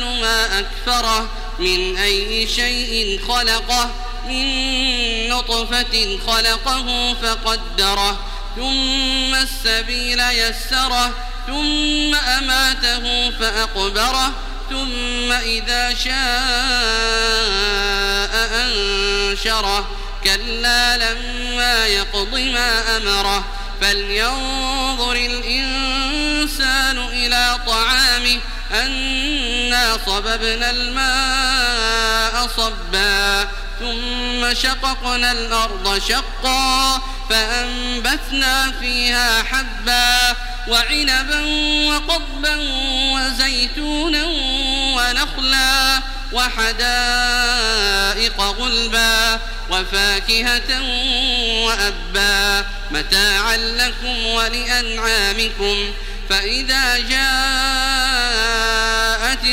ما أكفره من أي شيء خلقه من نطفة خلقه فقدره ثم السبيل يسره ثم أماته فأقبره ثم إذا شاء أنشره. كلا لما يقض ما أمره. فلينظر الإنسان إلى طعامه صببنا الماء صبا ثم شققنا الأرض شقا فأنبتنا فيها حبا وعنبا وقضبا وزيتونا ونخلا وحدائق غلبا وفاكهة وأبا متاعا لكم ولأنعامكم فإذا جاءت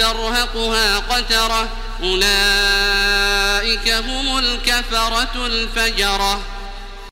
ترهقها قترة أولئك هم الكفرة الفجرة.